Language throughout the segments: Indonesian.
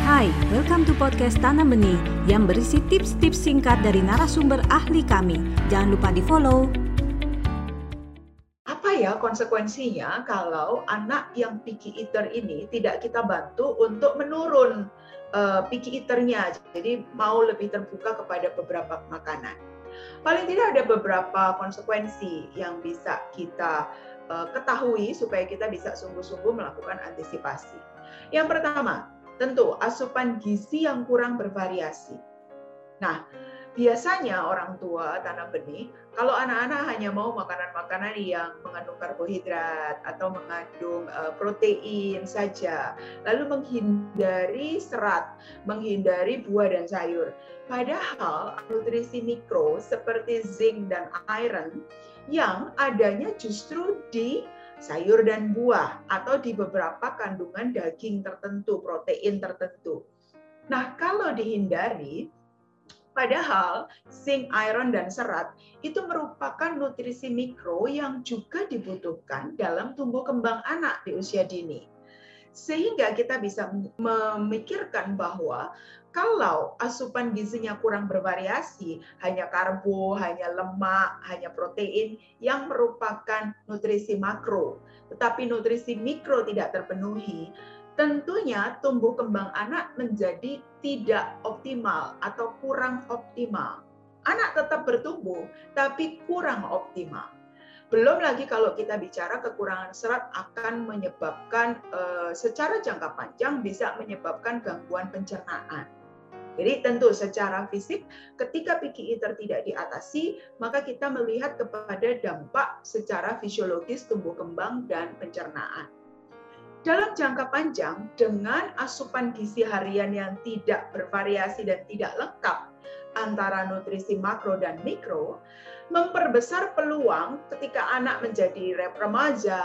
Hai, welcome to podcast Tanam Benih yang berisi tips-tips singkat dari narasumber ahli kami. Jangan lupa di follow. Apa ya konsekuensinya kalau anak yang picky eater ini tidak kita bantu untuk menurun uh, picky eaternya, jadi mau lebih terbuka kepada beberapa makanan. Paling tidak ada beberapa konsekuensi yang bisa kita uh, ketahui supaya kita bisa sungguh-sungguh melakukan antisipasi. Yang pertama, tentu asupan gizi yang kurang bervariasi. Nah, biasanya orang tua tanam benih, kalau anak-anak hanya mau makanan-makanan yang mengandung karbohidrat atau mengandung uh, protein saja, lalu menghindari serat, menghindari buah dan sayur. Padahal nutrisi mikro seperti zinc dan iron yang adanya justru di sayur dan buah atau di beberapa kandungan daging tertentu, protein tertentu. Nah, kalau dihindari, padahal zinc, iron, dan serat itu merupakan nutrisi mikro yang juga dibutuhkan dalam tumbuh kembang anak di usia dini. Sehingga kita bisa memikirkan bahwa kalau asupan gizinya kurang bervariasi, hanya karbo, hanya lemak, hanya protein yang merupakan nutrisi makro, tetapi nutrisi mikro tidak terpenuhi, tentunya tumbuh kembang anak menjadi tidak optimal atau kurang optimal. Anak tetap bertumbuh, tapi kurang optimal. Belum lagi kalau kita bicara kekurangan serat akan menyebabkan eh, secara jangka panjang bisa menyebabkan gangguan pencernaan. Jadi tentu secara fisik ketika eater tidak diatasi, maka kita melihat kepada dampak secara fisiologis tumbuh kembang dan pencernaan. Dalam jangka panjang, dengan asupan gizi harian yang tidak bervariasi dan tidak lengkap antara nutrisi makro dan mikro, memperbesar peluang ketika anak menjadi remaja,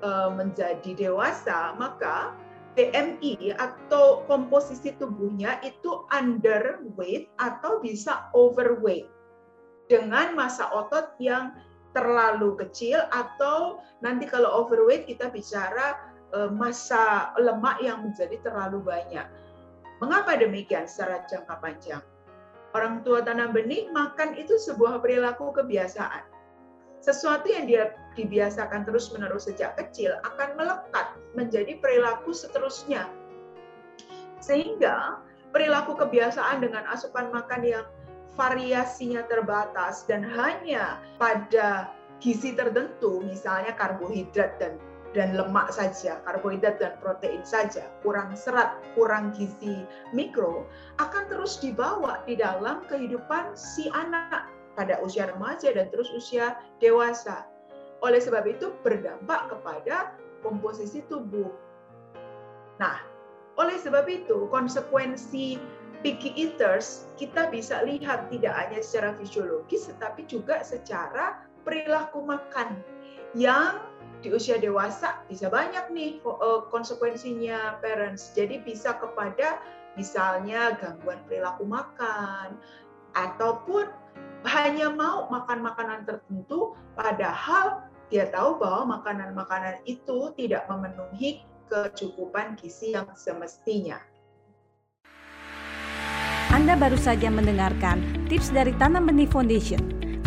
eh, menjadi dewasa, maka BMI atau komposisi tubuhnya itu underweight atau bisa overweight dengan masa otot yang terlalu kecil atau nanti kalau overweight kita bicara eh, masa lemak yang menjadi terlalu banyak. Mengapa demikian secara jangka panjang? Orang tua tanam benih makan itu sebuah perilaku kebiasaan. Sesuatu yang dia dibiasakan terus-menerus sejak kecil akan melekat menjadi perilaku seterusnya. Sehingga perilaku kebiasaan dengan asupan makan yang variasinya terbatas dan hanya pada gizi tertentu, misalnya karbohidrat dan dan lemak saja, karbohidrat dan protein saja, kurang serat, kurang gizi mikro, akan terus dibawa di dalam kehidupan si anak pada usia remaja dan terus usia dewasa. Oleh sebab itu berdampak kepada komposisi tubuh. Nah, oleh sebab itu konsekuensi picky eaters kita bisa lihat tidak hanya secara fisiologis tetapi juga secara perilaku makan yang di usia dewasa bisa banyak nih eh, konsekuensinya parents. Jadi bisa kepada misalnya gangguan perilaku makan ataupun hanya mau makan makanan tertentu padahal dia tahu bahwa makanan-makanan itu tidak memenuhi kecukupan gizi yang semestinya. Anda baru saja mendengarkan tips dari Tanam Benih Foundation